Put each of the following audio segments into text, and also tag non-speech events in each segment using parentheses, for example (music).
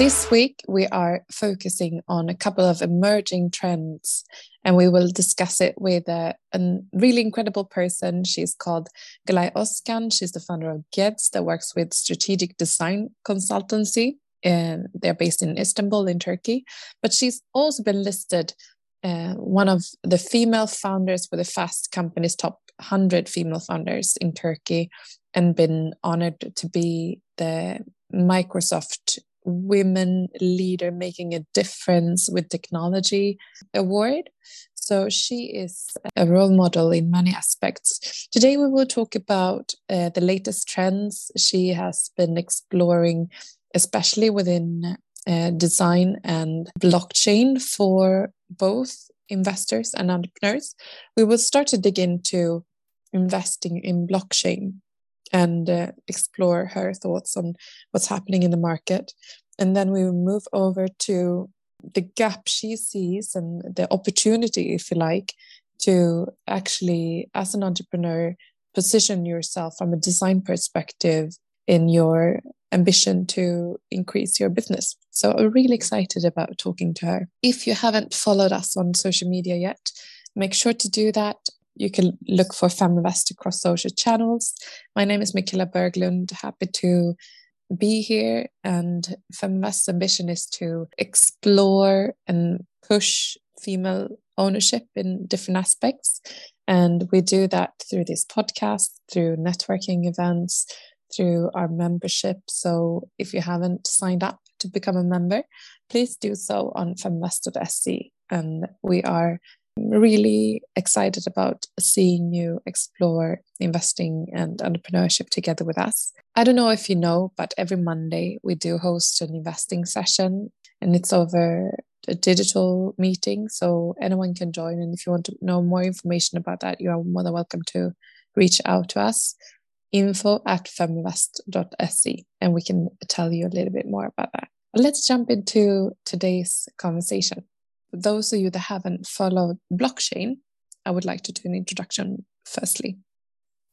This week, we are focusing on a couple of emerging trends, and we will discuss it with a, a really incredible person. She's called Gülay Özkan. She's the founder of Geds, that works with strategic design consultancy. And they're based in Istanbul, in Turkey. But she's also been listed uh, one of the female founders for the Fast Company's top 100 female founders in Turkey, and been honored to be the Microsoft women leader making a difference with technology award. So she is a role model in many aspects. Today we will talk about uh, the latest trends she has been exploring, especially within uh, design and blockchain for both investors and entrepreneurs. We will start to dig into investing in blockchain and uh, explore her thoughts on what's happening in the market. And then we move over to the gap she sees and the opportunity, if you like, to actually, as an entrepreneur, position yourself from a design perspective in your ambition to increase your business. So I'm really excited about talking to her. If you haven't followed us on social media yet, make sure to do that you can look for Feminvest across social channels. My name is Mikaela Berglund. Happy to be here. And Feminvest's ambition is to explore and push female ownership in different aspects. And we do that through this podcast, through networking events, through our membership. So if you haven't signed up to become a member, please do so on feminvest.se. And we are really excited about seeing you explore investing and entrepreneurship together with us. I don't know if you know, but every Monday we do host an investing session and it's over a digital meeting. So anyone can join. And if you want to know more information about that, you are more than welcome to reach out to us info at feminvest.se and we can tell you a little bit more about that. Let's jump into today's conversation those of you that haven't followed blockchain, I would like to do an introduction firstly.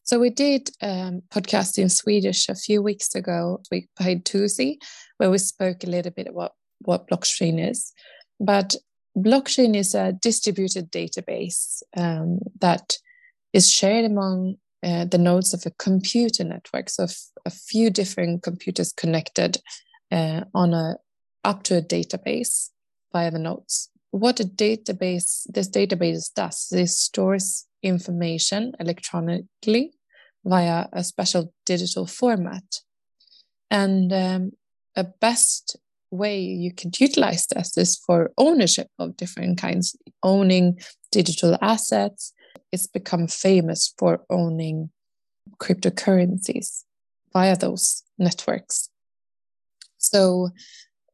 So we did um, podcast in Swedish a few weeks ago. We paid Tuesday, where we spoke a little bit about what blockchain is. But blockchain is a distributed database um, that is shared among uh, the nodes of a computer network, so a few different computers connected uh, on a up to a database via the nodes what a database this database does this stores information electronically via a special digital format. And um, a best way you can utilize this is for ownership of different kinds owning digital assets. It's become famous for owning cryptocurrencies via those networks. So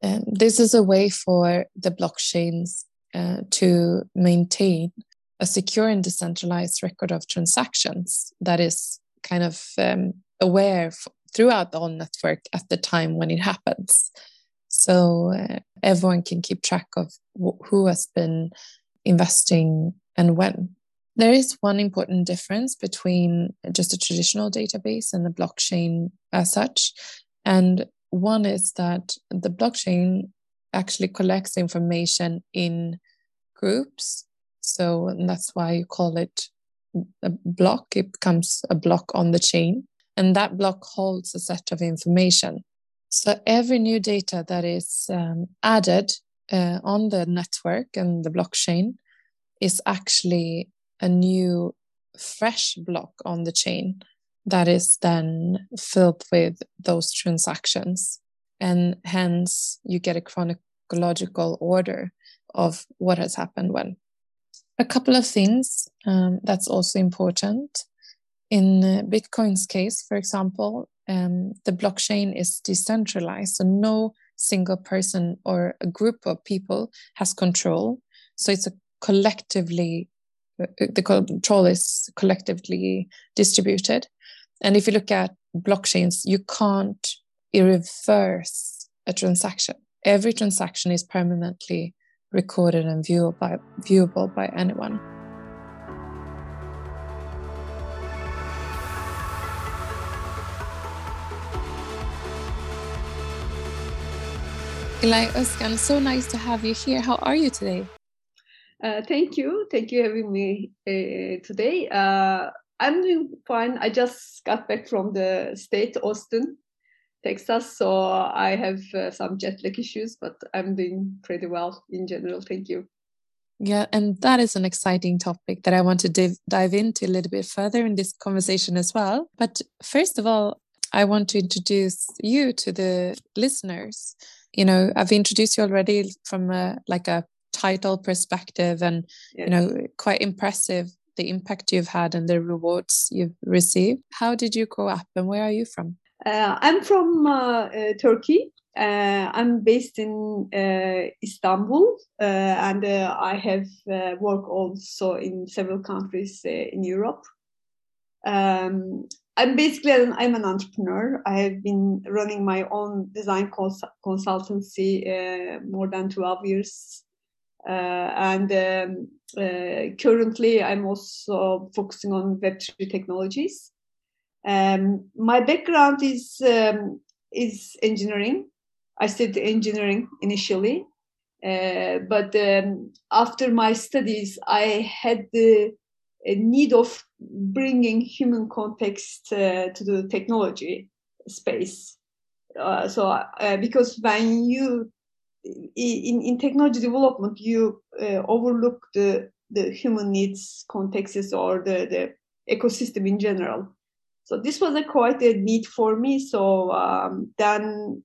um, this is a way for the blockchains uh, to maintain a secure and decentralized record of transactions that is kind of um, aware f- throughout the whole network at the time when it happens. So uh, everyone can keep track of w- who has been investing and when. There is one important difference between just a traditional database and the blockchain as such. And one is that the blockchain actually collects information in groups. So that's why you call it a block. It becomes a block on the chain. And that block holds a set of information. So every new data that is um, added uh, on the network and the blockchain is actually a new, fresh block on the chain that is then filled with those transactions. And hence, you get a chronological order of what has happened when. A couple of things um, that's also important. In Bitcoin's case, for example, um, the blockchain is decentralized, so no single person or a group of people has control. So it's a collectively, uh, the control is collectively distributed. And if you look at blockchains, you can't reverse a transaction. Every transaction is permanently recorded and viewable by, viewable by anyone. Gülay Özkan, so nice to have you here. How are you today? Uh, thank you. Thank you having me uh, today. Uh, I'm doing fine. I just got back from the state, Austin, Texas. So I have uh, some jet lag issues, but I'm doing pretty well in general. Thank you. Yeah, and that is an exciting topic that I want to div- dive into a little bit further in this conversation as well. But first of all, I want to introduce you to the listeners. You know, I've introduced you already from a, like a title perspective and yes. you know quite impressive the impact you've had and the rewards you've received how did you grow up and where are you from uh, i'm from uh, uh, turkey uh, i'm based in uh, istanbul uh, and i have worked also in several countries in europe um, I'm basically an, I'm an entrepreneur. I have been running my own design cons- consultancy more than 12 years and um, currently, I'm also focusing on Web3 technologies. Um, my background is um, is engineering. I studied engineering initially, uh, but um, after my studies, I had the need of bringing human context uh, to the technology space. Uh, so, uh, because when you in, in technology development, you uh, overlook the, the human needs contexts or the, the ecosystem in general. So this was a quite a need for me. So um, then,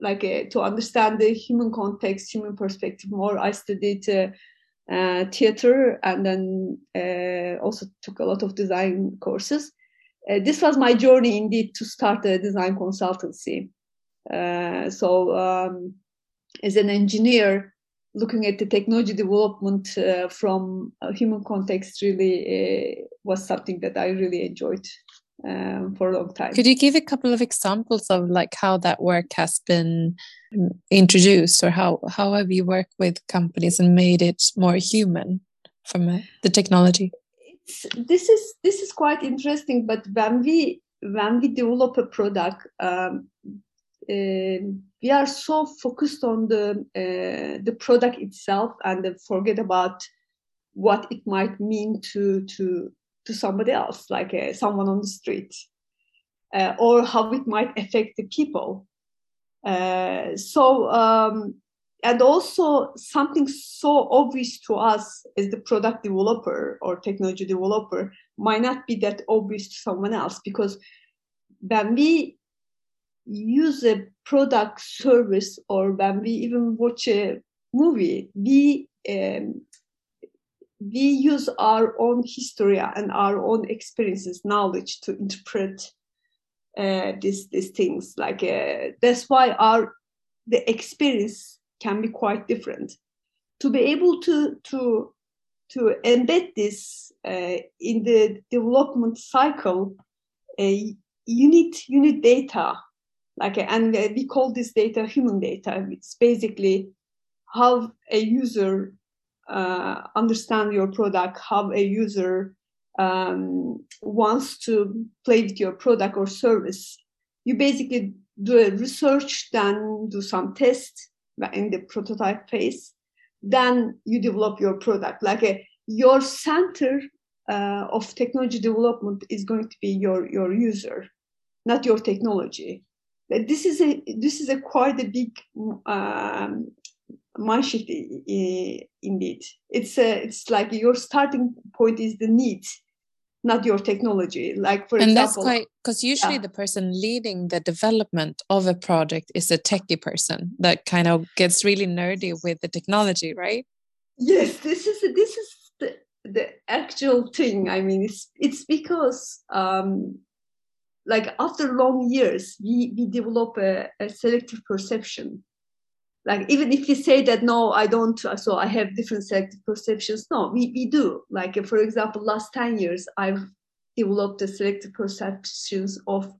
like uh, to understand the human context, human perspective more, I studied uh, uh, theater and then uh, also took a lot of design courses. Uh, this was my journey indeed to start a design consultancy. Uh, so um, as an engineer looking at the technology development from a human context really was something that I really enjoyed um, for a long time. Could you give a couple of examples of like how that work has been um, introduced, or how how have you worked with companies and made it more human from uh, the technology? It's, this is this is quite interesting, but when we when we develop a product, um, um, we are so focused on the uh, the product itself and forget about what it might mean to to to somebody else, like uh, someone on the street, uh, or how it might affect the people. Uh, so um, and also something so obvious to us as the product developer or technology developer might not be that obvious to someone else because when we use a product service or when we even watch a movie we um, we use our own history and our own experiences knowledge to interpret uh, these these things. Like uh, that's why our the experience can be quite different. To be able to to to embed this uh, in the development cycle uh, you need you need data. Like and we call this data human data. It's basically how a user uh, understand your product how a user um, wants to play with your product or service. You basically do a research then do some tests in the prototype phase. Then you develop your product. Like a your center uh, of technology development is going to be your your user not your technology. This is a this is a quite a big um, mind shift indeed. It's a, it's like your starting point is the need, not your technology. Like for and example, that's quite because usually yeah. the person leading the development of a project is a techie person that kind of gets really nerdy with the technology, right? Yes, this is this is the the actual thing. I mean, it's it's because um, like after long years, we, we develop a, a selective perception. Like even if we say that no, I don't, so I have different selective perceptions. No, we, we do. Like for example, last 10 years, I've developed the selective perceptions of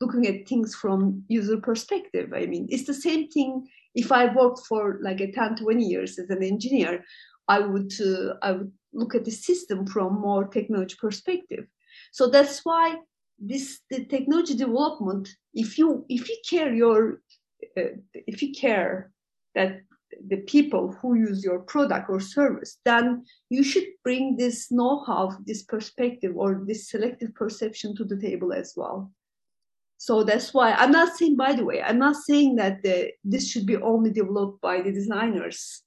looking at things from user perspective. I mean, it's the same thing if I worked for like a 10, 20 years as an engineer, I would uh, I would look at the system from more technology perspective. So that's why this the technology development if you if you care your uh, if you care that the people who use your product or service, then you should bring this know-how, this perspective, or this selective perception to the table as well. So that's why I'm not saying, by the way, I'm not saying that the, this should be only developed by the designers,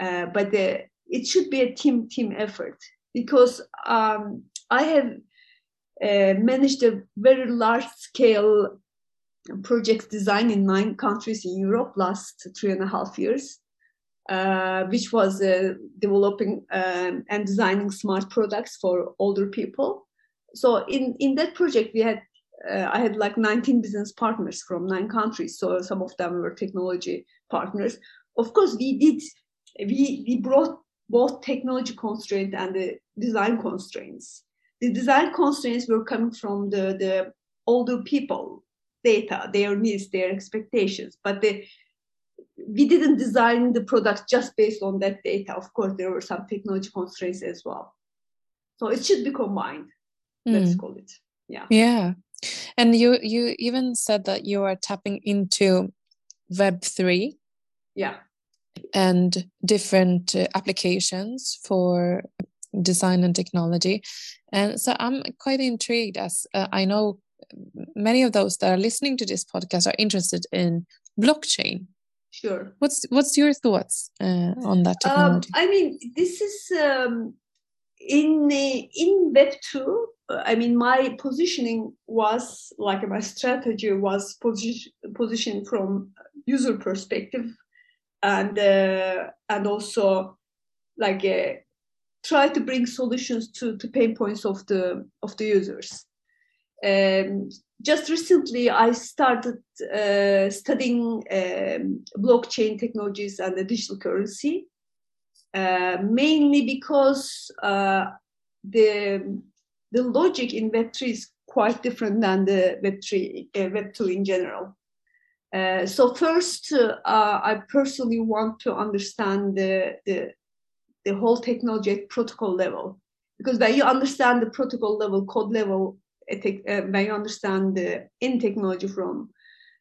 uh, but the, it should be a team team effort because um, I have uh, managed a very large scale project design in nine countries in Europe last three and a half years uh, which was uh, developing um, and designing smart products for older people. So in, in that project, we had uh, I had like 19 business partners from nine countries. So some of them were technology partners. Of course, we did we we brought both technology constraint and the design constraints. The design constraints were coming from the the older people data, their needs, their expectations, but the we didn't design the product just based on that data. Of course, there were some technology constraints as well. So it should be combined. Mm. Let's call it. Yeah. Yeah. And you you even said that you are tapping into Web three. Yeah. And different uh, applications for design and technology. And so I'm quite intrigued as uh, I know many of those that are listening to this podcast are interested in blockchain Sure. What's what's your thoughts uh, on that um, technology? Um, I mean, this is um, in in Web two. Uh, I mean, my positioning was like my strategy was position positioned from user perspective, and uh, and also like uh, try to bring solutions to to pain points of the of the users. Um, just recently, I started uh, studying um, blockchain technologies and the digital currency, uh, mainly because uh, the the logic in Web3 is quite different than the Web3 uh, Web2 in general. Uh, so first, uh, I personally want to understand the, the the whole technology at protocol level, because when you understand the protocol level, code level, uh, when you understand the in technology from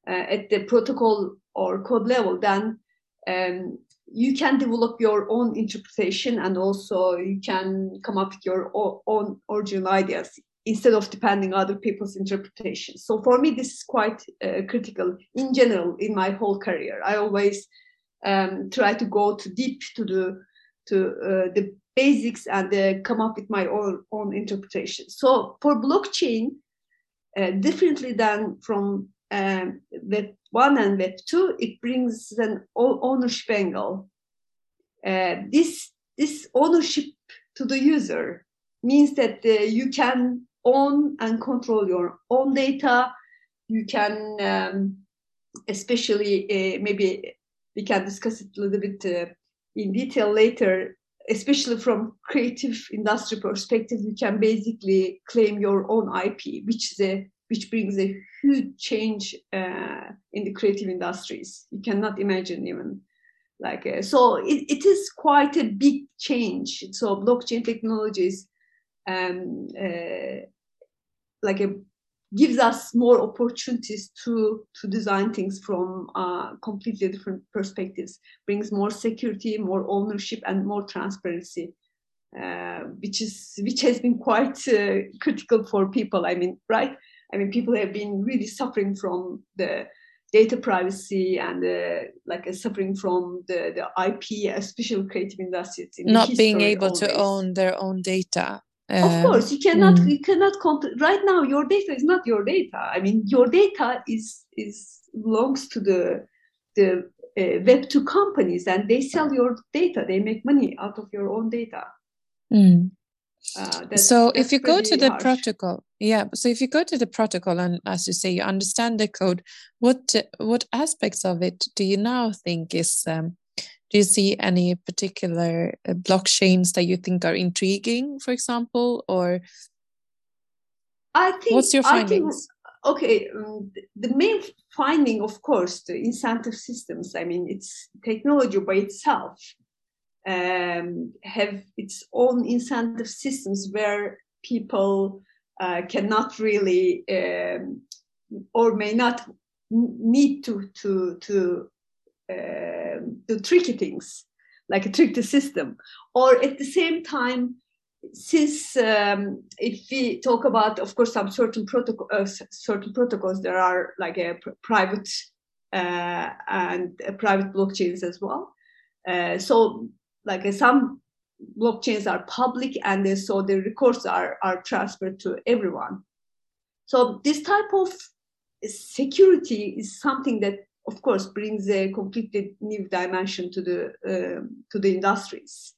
uh, at the protocol or code level, then um, you can develop your own interpretation and also you can come up with your own original ideas instead of depending other people's interpretation. So for me, this is quite uh, critical in general in my whole career. I always um, try to go too deep to the to uh, the basics and uh, come up with my own, own interpretation. So for blockchain, uh, differently than from um, Web 1 and Web 2, it brings an ownership angle. Uh, this, this ownership to the user means that uh, you can own and control your own data. You can, um, especially, uh, maybe we can discuss it a little bit in detail later especially from creative industry perspective, you can basically claim your own IP, which is a which brings a huge change uh, in the creative industries. You cannot imagine even like uh, so. It, it is quite a big change. So blockchain technologies, um, uh, like a gives us more opportunities to to design things from uh, completely different perspectives brings more security more ownership and more transparency uh, which is which has been quite uh, critical for people i mean right i mean people have been really suffering from the data privacy and uh, like uh, suffering from the, the ip especially creative industries not being able always. to own their own data of uh, course you cannot mm. you cannot comp- right now your data is not your data i mean your data is is belongs to the the uh, web 2 companies and they sell your data they make money out of your own data mm. uh, that's, so that's if you go to the harsh. protocol yeah so if you go to the protocol and as you say you understand the code what what aspects of it do you now think is um, do you see any particular uh, blockchains that you think are intriguing, for example, or I think what's your findings? Think, okay, um, the main finding, of course, the incentive systems. I mean, it's technology by itself um, have its own incentive systems where people uh, cannot really um, or may not need to to to uh, do tricky things, like a trick the system, or at the same time, since um, if we talk about, of course, some certain protocol, uh, certain protocols, there are like a pr- private uh, and private blockchains as well. Uh, so, like some blockchains are public, and so the records are are transferred to everyone. So this type of security is something that of course brings a completely new dimension to the um, to the industries.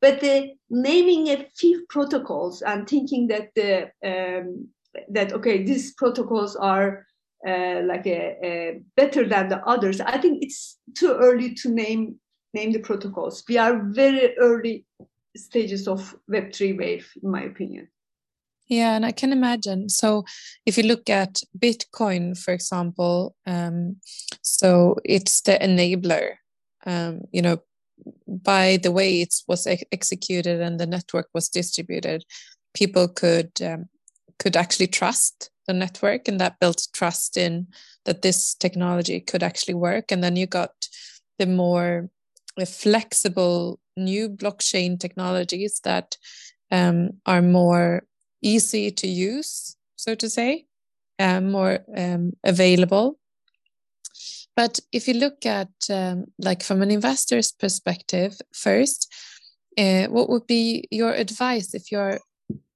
But the naming a few protocols and thinking that the um, that okay these protocols are uh, like a, a better than the others i think it's too early to name name the protocols. We are very early stages of web3 wave in my opinion yeah, and I can imagine. So, if you look at Bitcoin, for example, um, so it's the enabler. Um, you know, by the way it was ex- executed and the network was distributed, people could um, could actually trust the network, and that built trust in that this technology could actually work. And then you got the more flexible new blockchain technologies that um, are more easy to use, so to say, um, more um, available. But if you look at um, like from an investor's perspective first, uh, what would be your advice if you're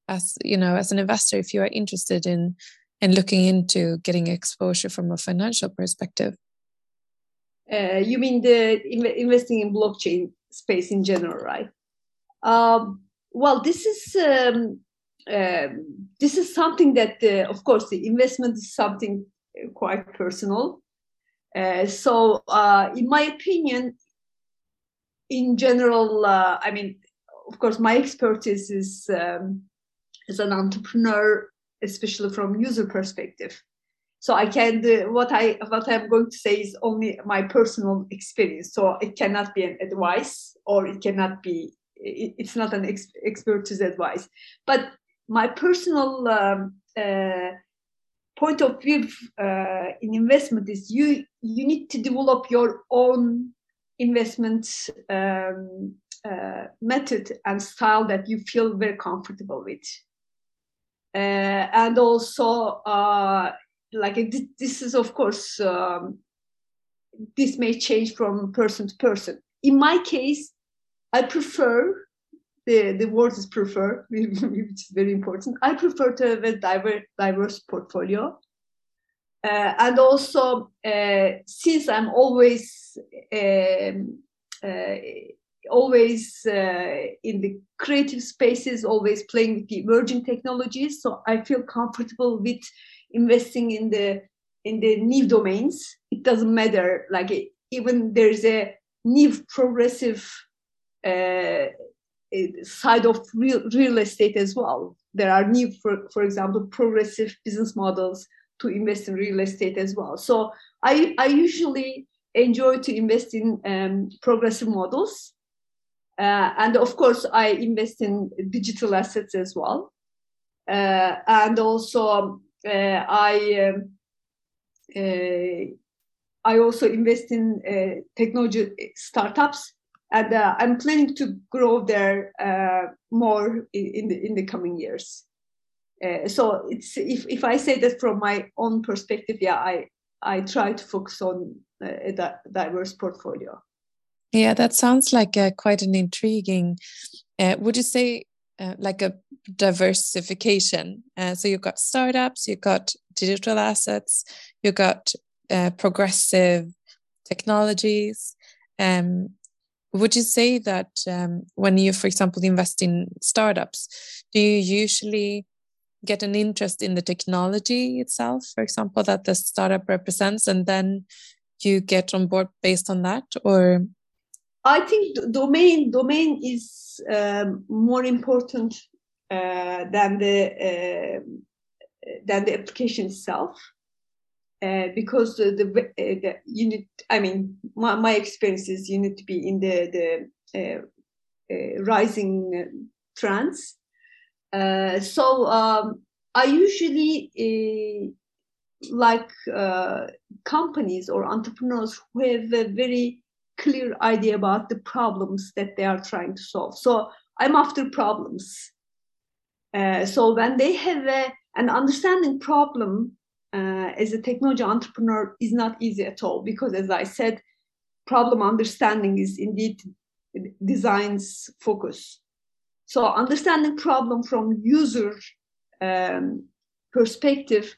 as you know as an investor if you are interested in in looking into getting exposure from a financial perspective? Uh, you mean the investing in blockchain space in general, right? Um, well, this is um, um, this is something that, uh, of course, the investment is something uh, quite personal. Uh, so, uh, in my opinion, in general, uh, I mean, of course, my expertise is um, as an entrepreneur, especially from user perspective. So I can what I what I'm going to say is only my personal experience. So it cannot be an advice, or it cannot be it's not an ex- expertise advice but my personal um, uh, point of view uh, in investment is you you need to develop your own investment um, uh, method and style that you feel very comfortable with. Uh, and also uh, like this is of course um, this may change from person to person. In my case i prefer the, the word is prefer, (laughs) which is very important. I prefer to have a diverse, diverse portfolio. Uh, and also, uh, since I'm always um, uh, always uh, in the creative spaces, always playing with the emerging technologies, so I feel comfortable with investing in the in the new domains. It doesn't matter, like even there's a new progressive uh, side of real, real estate as well. There are new, for, for example, progressive business models to invest in real estate as well. So I, I usually enjoy to invest in um, progressive models. Uh, and of course, I invest in digital assets as well. Uh, and also, uh, I um, uh, I also invest in uh, technology startups and uh, I'm planning to grow there uh, more in, in, the in the coming years. Uh, so it's if, if I say that from my own perspective, yeah, I I try to focus on uh, a diverse portfolio. Yeah, that sounds like a, quite an intriguing. Uh, would you say uh, like a diversification? so you've got startups, you've got digital assets, you've got progressive technologies. Um, would you say that um, when you, for example, invest in startups, do you usually get an interest in the technology itself, for example, that the startup represents, and then you get on board based on that, or? I think domain domain is um, more important uh, than the uh, than the application itself. Uh, because the, the, uh, the, you need, I mean, my, my experience is you need to be in the, the uh, uh rising trends. so um, I usually like companies or entrepreneurs who have a very clear idea about the problems that they are trying to solve. So I'm after problems. So when they have a, an understanding problem uh, as a technology entrepreneur is not easy at all because as I said, problem understanding is indeed design's focus. So understanding problem from user um, perspective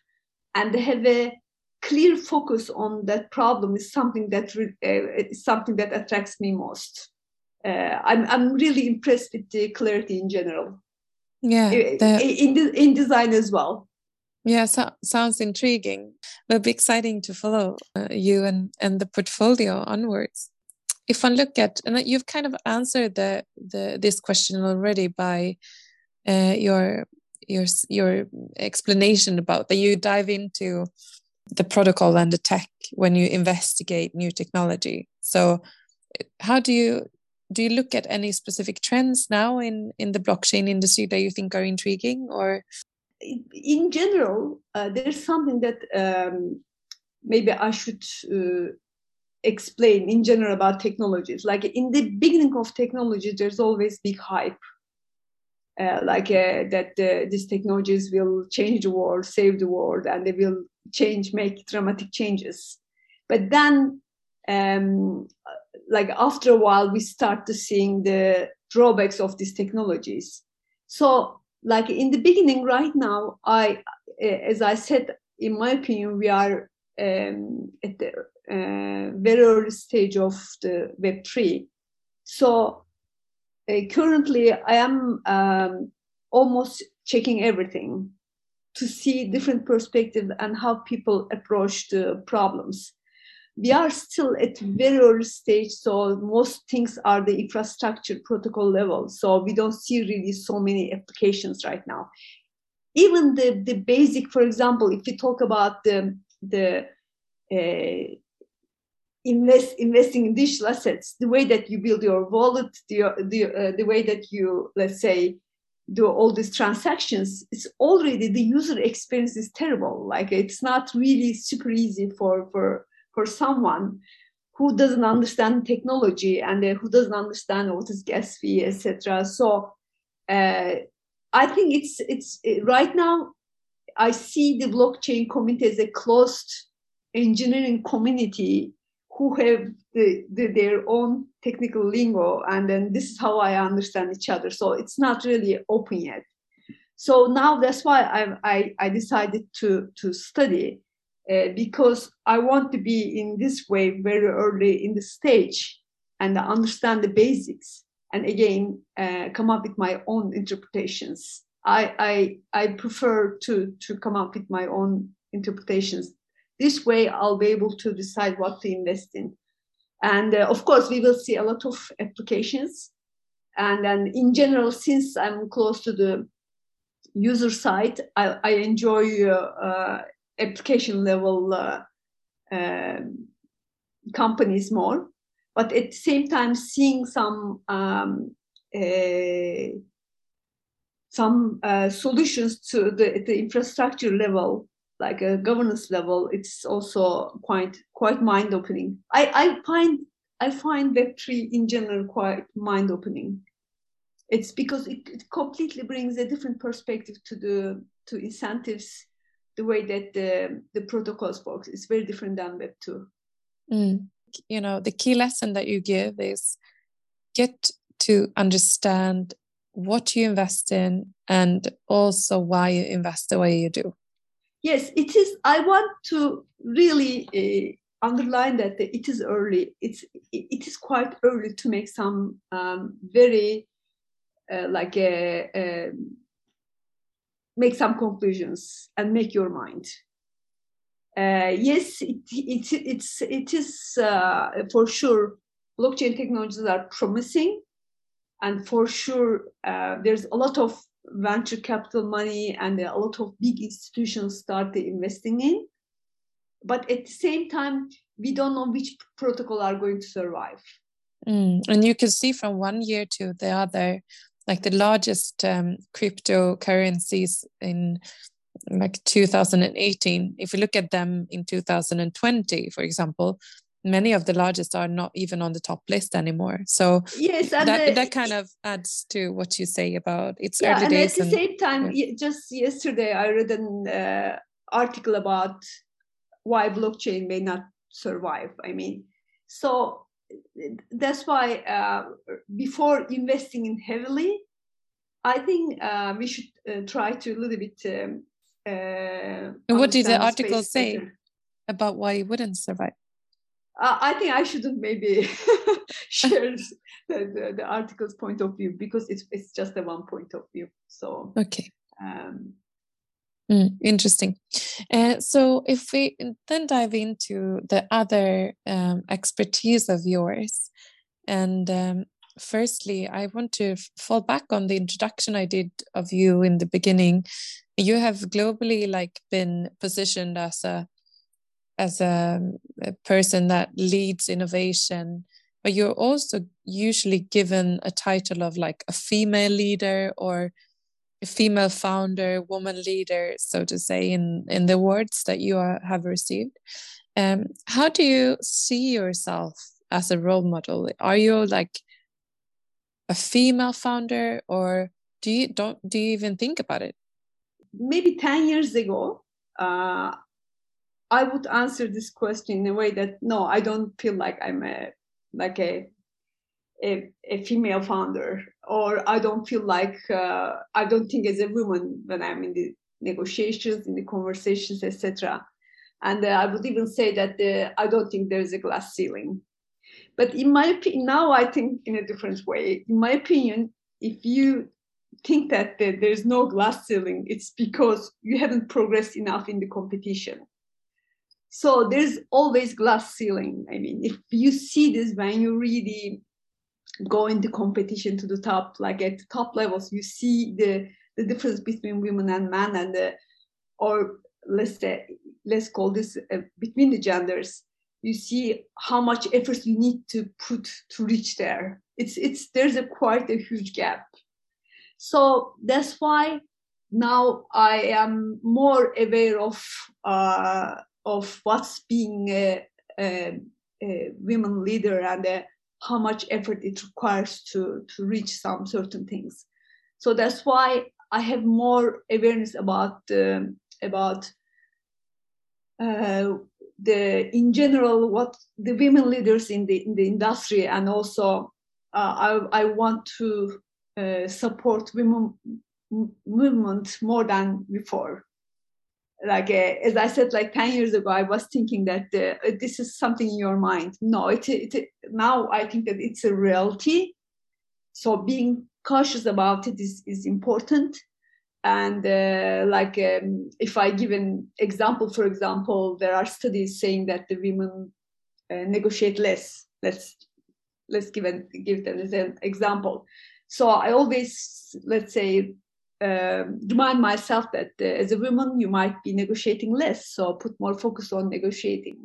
and have a clear focus on that problem is something that uh, is something that attracts me most. Uh, I'm I'm really impressed with the clarity in general. Yeah, the, in in design as well. Yeah, so, sounds intriguing. It'll be exciting to follow uh, you and and the portfolio onwards. If one look at and you've kind of answered the the this question already by uh, your your your explanation about that you dive into the protocol and the tech when you investigate new technology. So, how do you do you look at any specific trends now in in the blockchain industry that you think are intriguing or in general uh, there's something that um, maybe i should uh, explain in general about technologies. Like in the beginning of technology there's always big hype. Uh, like uh, that uh, these technologies will change the world save the world and they will change make dramatic changes. But then um, like after a while we start to seeing the drawbacks of these technologies. So like in the beginning right now i as i said in my opinion we are um, at the uh, very early stage of the web 3 so uh, currently i am um, almost checking everything to see different perspectives and how people approach the problems we are still at very early stage so most things are the infrastructure protocol level so we don't see really so many applications right now. Even the the basic for example if we talk about the the uh, invest investing in digital assets the way that you build your wallet the the, uh, the way that you let's say do all these transactions it's already the user experience is terrible. Like it's not really super easy for for for someone who doesn't understand technology and uh, who doesn't understand what is gas fee, etc. So uh, I think it's it's right now. I see the blockchain community as a closed engineering community who have the, the, their own technical lingo, and then this is how I understand each other. So it's not really open yet. So now that's why I I, I decided to to study uh, because I want to be in this way very early in the stage and understand the basics and again uh, come up with my own interpretations. I, I, I prefer to, to come up with my own interpretations. This way I'll be able to decide what to invest in. And uh, of course, we will see a lot of applications. And then in general, since I'm close to the user side, I, I enjoy uh, uh application level uh, uh, companies more but at the same time seeing some um, uh, some uh, solutions to the, the infrastructure level like a governance level. It's also quite quite mind opening i i find i find web3 in general quite mind opening it's because it, it completely brings a different perspective to the to incentives the way that the, the protocols work is very different than Web 2. Mm. You know, the key lesson that you give is get to understand what you invest in and also why you invest the way you do. Yes, it is. I want to really uh, underline that it is early. It's it is quite early to make some um, very uh, like a, a make some conclusions and make your mind. Uh, yes, it, it, it's, it is uh, for sure blockchain technologies are promising and for sure uh, there's a lot of venture capital money and a lot of big institutions start investing in but at the same time we don't know which protocol are going to survive mm. and you can see from one year to the other like the largest um, cryptocurrencies in like 2018 if you look at them in 2020 for example many of the largest are not even on the top list anymore so yes that, the, that kind of adds to what you say about it's yeah, early and days at the same time yeah. just yesterday i read an uh, article about why blockchain may not survive i mean so that's why uh, before investing in heavily i think uh, we should uh, try to a little bit um, uh, what did the article say better. about why it wouldn't survive uh, I think I shouldn't maybe (laughs) share the, the, the, article's point of view because it's it's just a one point of view. So okay, um, mm, interesting. Uh, so if we then dive into the other um, expertise of yours, and um, firstly, I want to fall back on the introduction I did of you in the beginning. You have globally like been positioned as a as a, a person that leads innovation but you're also usually given a title of like a female leader or female founder, woman leader, so to say, in, in the awards that you are, have received. Um, how do you see yourself as a role model? Are you like a female founder, or do you don't do you even think about it? Maybe ten years ago, uh, I would answer this question in a way that no, I don't feel like I'm a like a a, a female founder, or I don't feel like uh, I don't think as a woman when I'm in the negotiations, in the conversations, etc. And uh, I would even say that uh, I don't think there is a glass ceiling. But in my opinion, now I think in a different way. In my opinion, if you think that there is no glass ceiling, it's because you haven't progressed enough in the competition. So there's always glass ceiling. I mean, if you see this when you really go in the competition to the top, like at the top levels, you see the the difference between women and men, and the, or let's say let's call this uh, between the genders. You see how much effort you need to put to reach there. It's it's there's a quite a huge gap. So that's why now I am more aware of uh, of what's being a, a, a women leader and a, how much effort it requires to, to reach some certain things. So that's why I have more awareness about um, about uh, the in general what the women leaders in the in the industry and also uh, I I want to uh, support women movement more than before like uh, as i said like 10 years ago i was thinking that uh, this is something in your mind. No it, it now i think that it's a reality. So being cautious about it is, is important. And uh, like um, if i give an example for example there are studies saying that the women uh, negotiate less. Let's let's give an give them as an example. So i always let's say uh, remind myself that uh, as a woman you might be negotiating less so put more focus on negotiating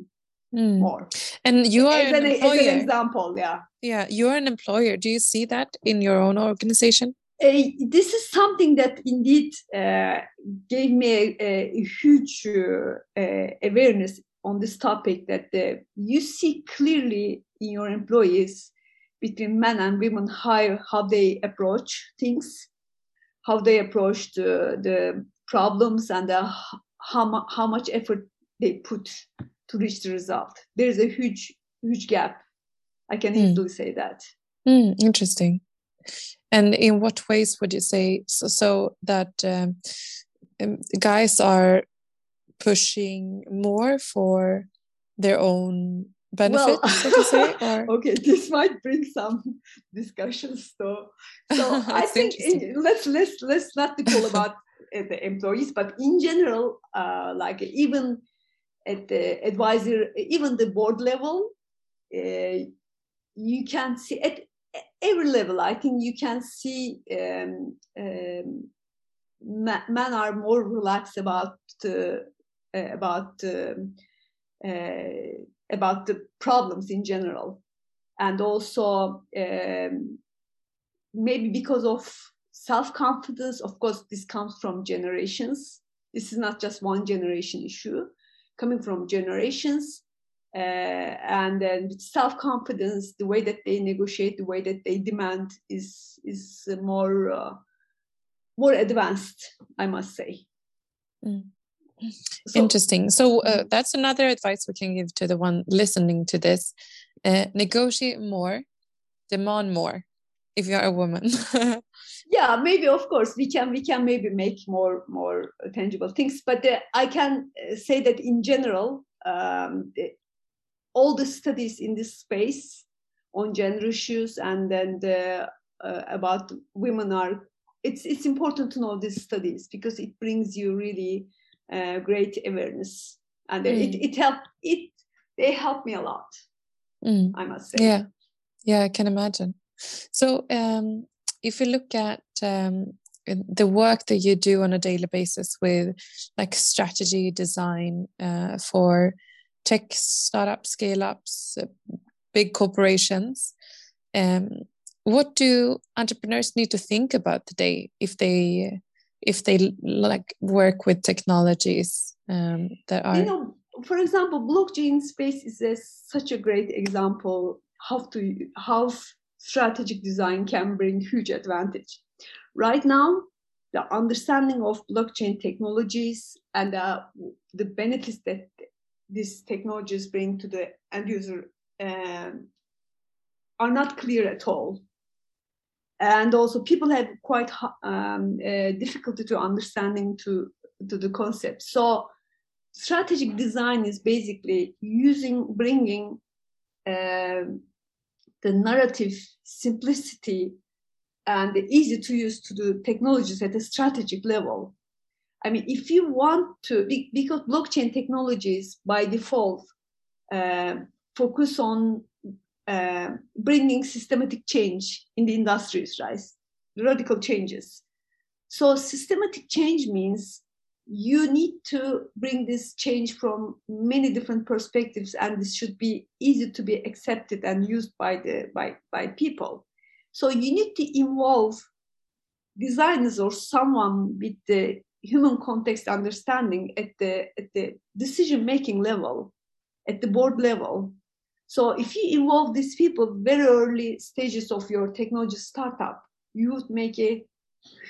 mm. more. And you are as an, an, as an, example yeah. Yeah you're an employer. Do you see that in your own organization? Uh, this is something that indeed uh, gave me a, a huge uh, uh, awareness on this topic that you see clearly in your employees between men and women how, how they approach things how they approach the, the problems and the, how, how much effort they put to reach the result. There's a huge, huge gap. I can mm. easily say that. Mm, interesting. And in what ways would you say so, so that um, um, guys are pushing more for their own benefits, well, so to say? Or? (laughs) okay, this might bring some (laughs) discussions. So, so (laughs) I think in, let's let's let's not talk about uh, the employees, but in general, uh, like even at the advisor, even the board level, uh, you can see at every level. I think you can see um, um, men are more relaxed about uh, about. Um, uh, about the problems in general and also um, maybe because of self-confidence of course this comes from generations This is not just one generation issue, coming from generations, uh, and then with self-confidence, the way that they negotiate, the way that they demand is is more uh, more advanced, I must say. Mm. So, Interesting. So uh, that's another advice we can give to the one listening to this: uh, negotiate more, demand more. If you are a woman. (laughs) yeah, maybe of course we can we can maybe make more more tangible things, but uh, I can uh, say that in general, um, the, all the studies in this space on gender issues and then the, uh, about women are it's it's important to know these studies because it brings you really uh, great awareness and mm. it it helped it they helped me a lot mm. i must say yeah yeah i can imagine so um if you look at um the work that you do on a daily basis with like strategy design uh, for tech startups scale ups uh, big corporations um, what do entrepreneurs need to think about today if they if they like work with technologies um, that are you know for example blockchain space is a, such a great example how to how strategic design can bring huge advantage. Right now the understanding of blockchain technologies and uh, the benefits that these technologies bring to the end user um, are not clear at all and also people have quite um, uh, difficulty to understanding to to the concept. So strategic design is basically using bringing uh, the narrative simplicity and the easy to use to the technologies at a strategic level. I mean if you want to because blockchain technologies by default uh, focus on uh, bringing systematic change in the industries, right? Radical changes. So systematic change means you need to bring this change from many different perspectives, and this should be easy to be accepted and used by the by, by people. So you need to involve designers or someone with the human context understanding at the at the decision making level, at the board level, so if you involve these people very early stages of your technology startup, you would make a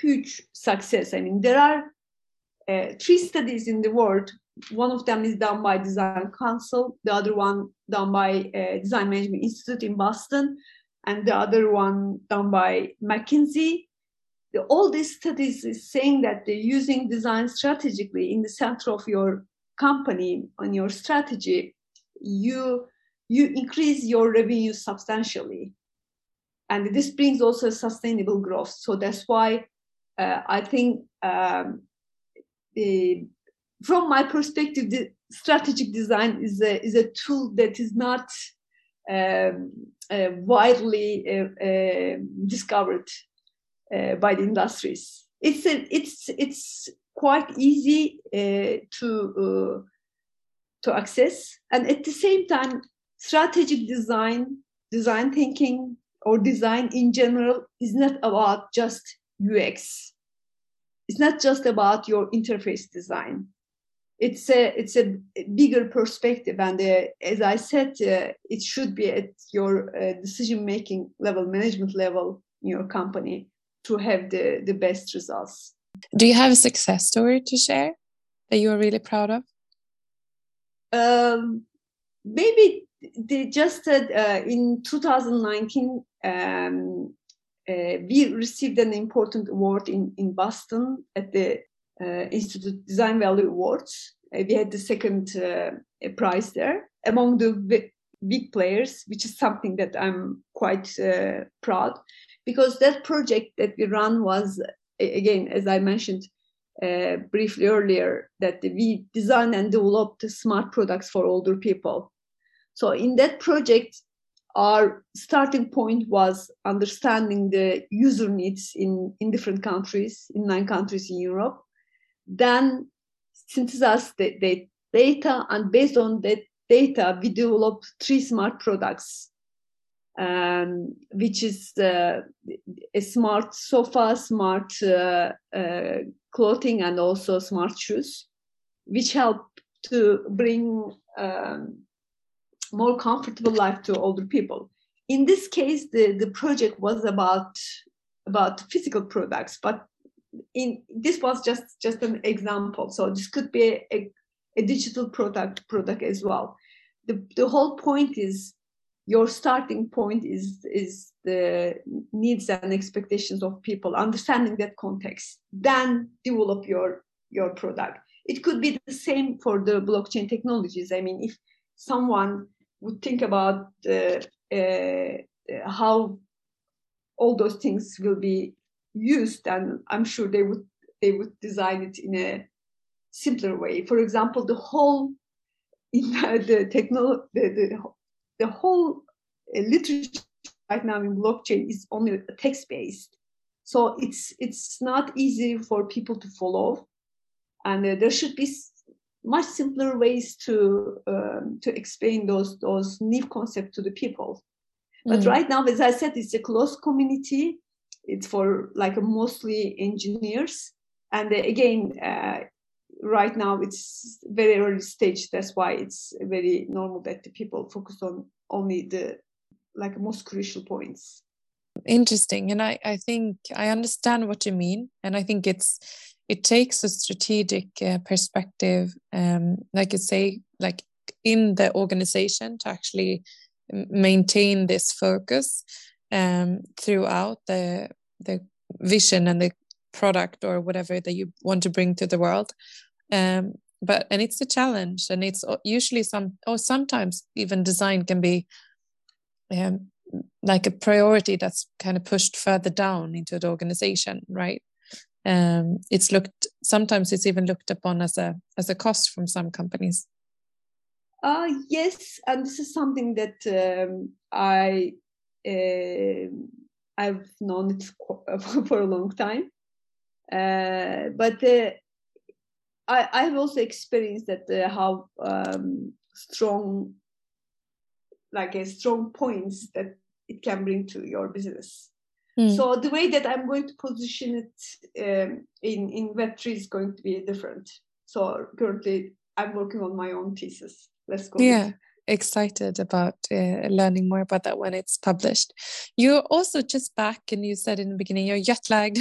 huge success. I mean, there are uh, three studies in the world. One of them is done by Design Council, the other one done by uh, Design Management Institute in Boston, and the other one done by McKinsey. The, all these studies is saying that they're using design strategically in the center of your company on your strategy. You you increase your revenue substantially. And this brings also sustainable growth. So that's why uh, I think um, the, from my perspective, the strategic design is a, is a tool that is not um, uh, widely uh, um, discovered uh, by the industries. It's a, it's it's quite easy uh, to uh, to access, and at the same time, strategic design, design thinking, or design in general is not about just UX. It's not just about your interface design. It's a it's a bigger perspective, and uh, as I said, uh, it should be at your uh, decision making level, management level in your company to have the the best results. Do you have a success story to share that you are really proud of? Um, maybe they just said uh, in 2019 um, uh, we received an important award in, in Boston at the uh, Institute Design Value Awards. Uh, we had the second uh, prize there among the big players, which is something that I'm quite uh, proud because that project that we run was, again, as I mentioned briefly earlier, that we designed and developed smart products for older people so in that project, our starting point was understanding the user needs in, in different countries, in nine countries in Europe. Then synthesize the, the data, and based on that data, we developed three smart products, um, which is uh, a smart sofa, smart uh, uh, clothing and also smart shoes, which help to bring um, more comfortable life to older people. In this case, the, the project was about about physical products, but in this was just just an example. So this could be a, a, a digital product product as well. The, the whole point is your starting point is is the needs and expectations of people understanding that context then develop your your product it could be the same for the blockchain technologies i mean if someone would think about uh, uh, how all those things will be used and i'm sure they would they would design it in a simpler way. For example the whole (laughs) in the techno the, the the whole uh, literature right now in blockchain is only text based so it's it's not easy for people to follow. And uh, there should be much simpler ways to um, to explain those those new concepts to the people. But mm. right now as i said it's a close community. It's for like mostly engineers. And uh, again uh, right now it's very early stage. That's why it's very normal that the people focus on only the like most crucial points. Interesting. And i i think i understand what you mean. And i think it's it takes a strategic uh, perspective um like you say like in the organization to actually maintain this focus um throughout the the vision and the product or whatever that you want to bring to the world. Um, but and it's a challenge and it's usually some or sometimes even design can be um, like a priority that's kind of pushed further down into the organization right um, it's looked sometimes it's even looked upon as a as a cost from some companies uh yes and this is something that um, i uh, i've known it (laughs) for a long time uh, but uh, I, I've also experienced that uh, how um, strong, like a strong points that it can bring to your business. Mm. So the way that I'm going to position it um, in in Web3 is going to be different. So currently, I'm working on my own thesis. Let's go. Yeah excited about uh, learning more about that when it's published. You're also just back, and you said in the beginning you're jet lagged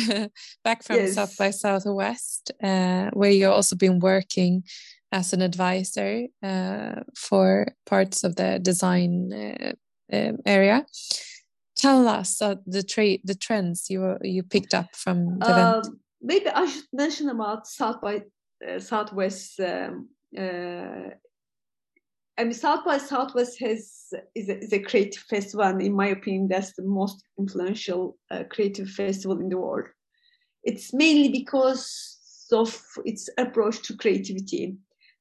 (laughs) back from yes. South by Southwest, uh, where you've also been working as an advisor uh, for parts of the design uh, um, area. Tell us the trade, the trends you you picked up from the event. Um, maybe I should mention about South by uh, Southwest um, uh, I mean, South by Southwest has is a, is a creative festival, and in my opinion, that's the most influential uh, creative festival in the world. It's mainly because of its approach to creativity.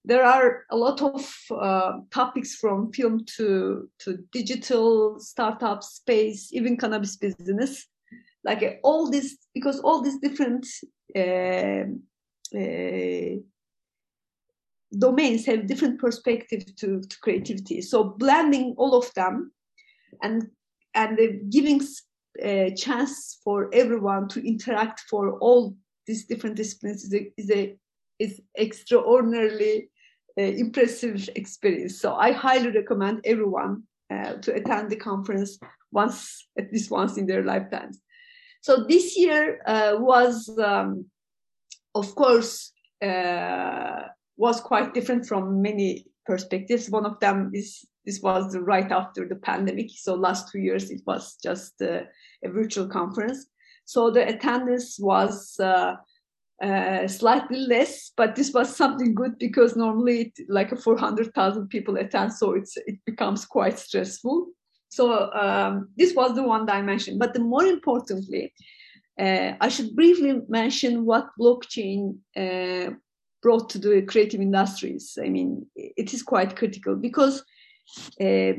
There are a lot of uh, topics from film to to digital startup space, even cannabis business. Like uh, all this, because all these different uh, uh domains have different perspective to, to creativity. So blending all of them and and giving a uh, chance for everyone to interact for all these different disciplines is a, is, a, is extraordinarily uh, impressive experience. So I highly recommend everyone uh, to attend the conference once, at least once in their lifetimes. So this year uh, was, um, of course, uh, was quite different from many perspectives. One of them is this was right after the pandemic. So last two years it was just uh, a virtual conference. So the attendance was uh, slightly less, but this was something good because normally it, like 400,000 people attend, so it's it becomes quite stressful. So um, this was the one dimension. But the more importantly, uh, I should briefly mention what blockchain uh, brought to the creative industries. I mean, it is quite critical because uh,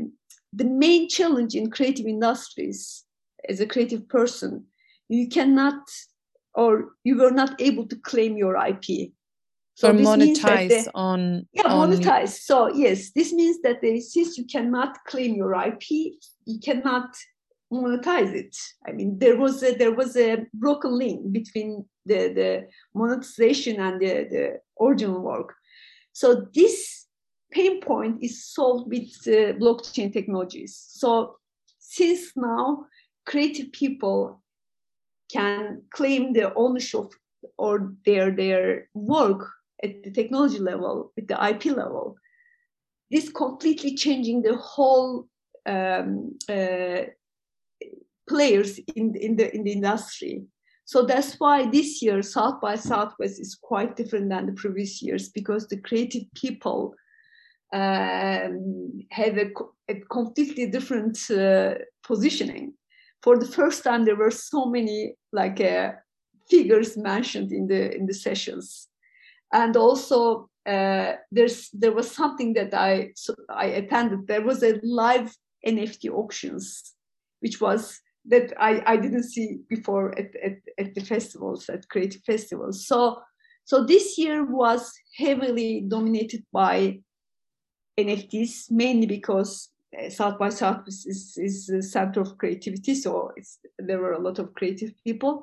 the main challenge in creative industries as a creative person, you cannot or you were not able to claim your IP. So or monetize on yeah on... monetize. So yes, this means that they, since you cannot claim your IP, you cannot monetize it. I mean, there was a, there was a broken link between the, the monetization and the, the original work. So this pain point is solved with uh, blockchain technologies. So since now creative people can claim the ownership or their their work at the technology level, at the IP level, this completely changing the whole um, uh, players in, in the in the industry. So that's why this year South by Southwest is quite different than the previous years because the creative people um, have a, a, completely different uh, positioning. For the first time, there were so many like uh, figures mentioned in the in the sessions, and also uh, there's there was something that I so I attended. There was a live NFT auctions, which was that I, I didn't see before at, at, at the festivals, at creative festivals. So so this year was heavily dominated by NFTs, mainly because South by South is, is the center of creativity. So there were a lot of creative people.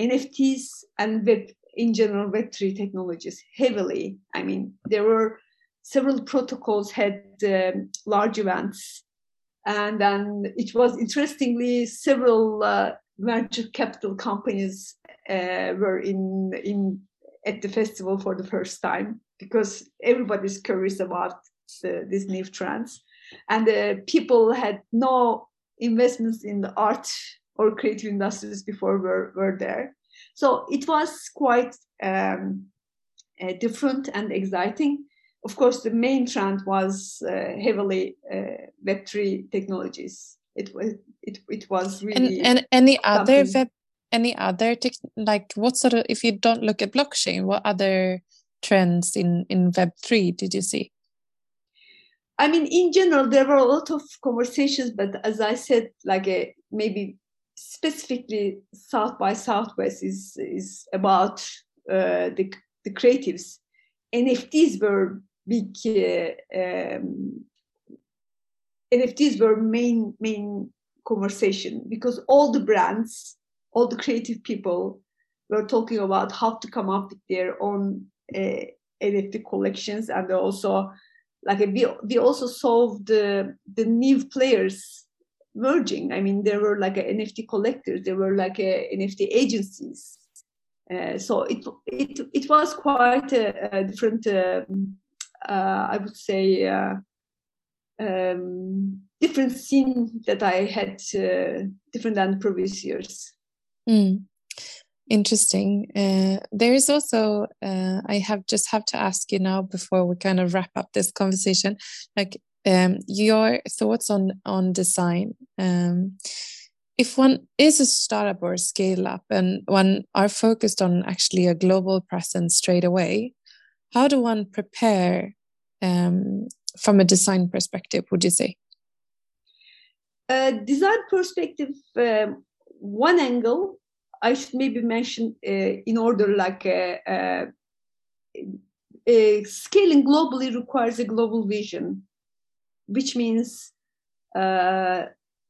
NFTs and web in general Web3 technologies heavily. I mean, there were several protocols had um, large events. And then it was interestingly several uh, venture capital companies uh, were in in at the festival for the first time because everybody's curious about the, these new trends, and uh, people had no investments in the art or creative industries before were, were there. So it was quite um, uh, different and exciting. Of course, the main trend was uh, heavily uh, Web3 technologies. It was it, it was really and, and any something. other web any other tech, like what sort of if you don't look at blockchain, what other trends in in Web3 did you see? I mean, in general, there were a lot of conversations, but as I said, like a, maybe specifically South by Southwest is is about uh, the the creatives. NFTs were big. Uh, um, NFTs were main main conversation because all the brands, all the creative people were talking about how to come up with their own uh, NFT collections and also like we, we also solved the the new players merging. I mean, there were like NFT collectors, there were like NFT agencies. Uh, so it it it was quite a, a different, um, uh, I would say, uh, um, different scene that I had uh, different than previous years. Mm. Interesting. Uh, there is also uh, I have just have to ask you now before we kind of wrap up this conversation, like um, your thoughts on on design. Um, if one is a startup or a scale up and one are focused on actually a global presence straight away, how do one prepare um, from a design perspective? Would you say? Uh, design perspective, um, one angle I should maybe mention uh, in order like uh, uh, scaling globally requires a global vision which means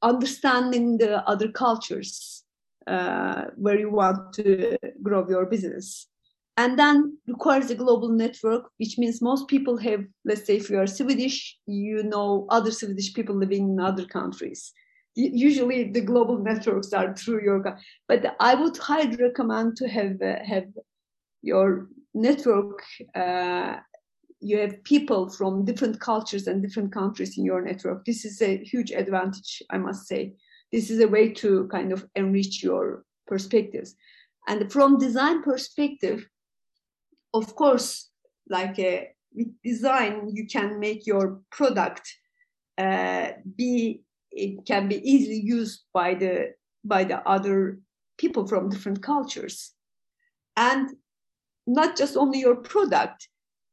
understanding the other cultures uh, where you want to grow your business. And then requires a global network, which means most people have, let's say, if you are Swedish, you know other Swedish people living in other countries. Usually, the global networks are through your. But I would highly recommend to have uh, have your network uh, you have people from different cultures and different countries in your network. This is a huge advantage, I must say. This is a way to kind of enrich your perspectives. And from design perspective, of course, like a, uh, with design, you can make your product uh, be it can be easily used by the by the other people from different cultures, and not just only your product,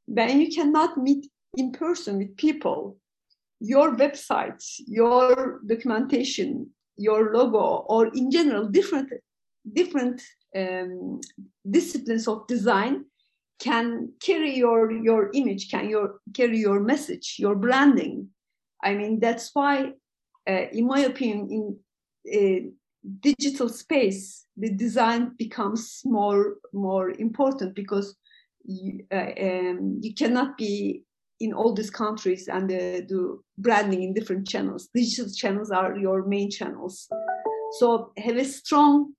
when you cannot meet in person with people, your websites, your documentation, your logo, or in general, different different um, disciplines of design can carry your your image, can your carry your message, your branding. I mean, that's why, uh, in my opinion, in uh, digital space, the design becomes more more important because you, uh, um, you cannot be in all these countries and uh, do branding in different channels. Digital channels are your main channels. So have a strong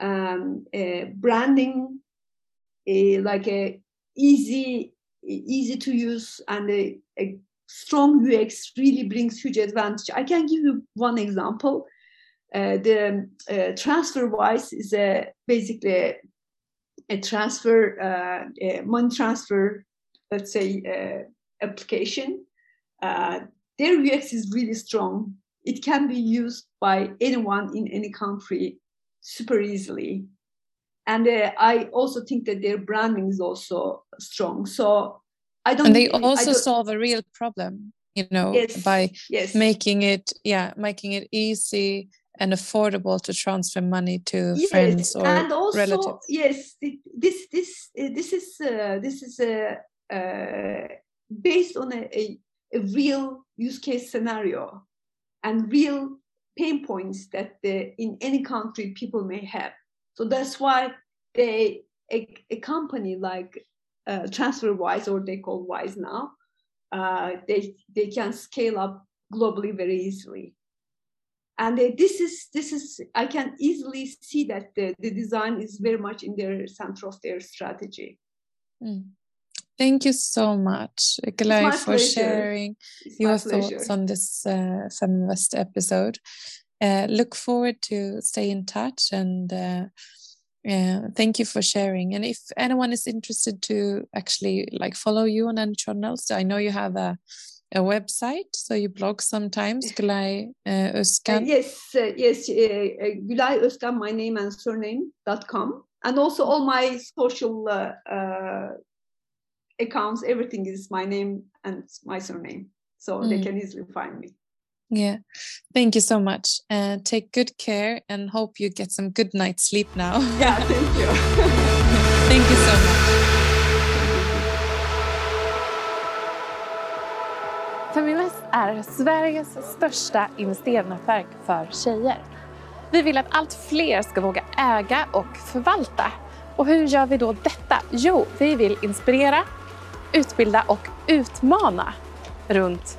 um, uh, branding, like a easy easy to use and a, a strong UX really brings huge advantage. I can give you one example. Uh, the uh, TransferWise is a basically a, transfer uh, a money transfer, let's say uh, application. Uh, their UX is really strong. It can be used by anyone in any country super easily. And uh, I also think that their branding is also strong. So I don't. And they also solve a real problem, you know, yes, by yes. making it, yeah, making it easy and affordable to transfer money to yes, friends or and also, relatives. Yes, this this this is uh, this is a uh, based on a, a, a, real use case scenario and real pain points that the, in any country people may have. So that's why they a, a company like uh, TransferWise or they call Wise now, uh, they they can scale up globally very easily and uh, this is this is i can easily see that the, the design is very much in their center of their strategy mm. thank you so much Gulay, for pleasure. sharing it's your pleasure. thoughts on this uh, feminvest episode uh, look forward to stay in touch and uh, uh, thank you for sharing and if anyone is interested to actually like follow you on any channels i know you have a a website, so you blog sometimes, Gulay uh, Özkan. Uh, yes, uh, yes, uh, uh, Gulay Özkan, my name and surname.com. And also all my social uh, uh, accounts, everything is my name and my surname. So mm. they can easily find me. Yeah, thank you so much. Uh, take good care and hope you get some good night's sleep now. (laughs) Yeah, thank you. (laughs) thank you so much. Feminvest är Sveriges största investeringsnätverk för tjejer. Vi vill att allt fler ska våga äga och förvalta. Och hur gör vi då detta? Jo, vi vill inspirera, utbilda och utmana runt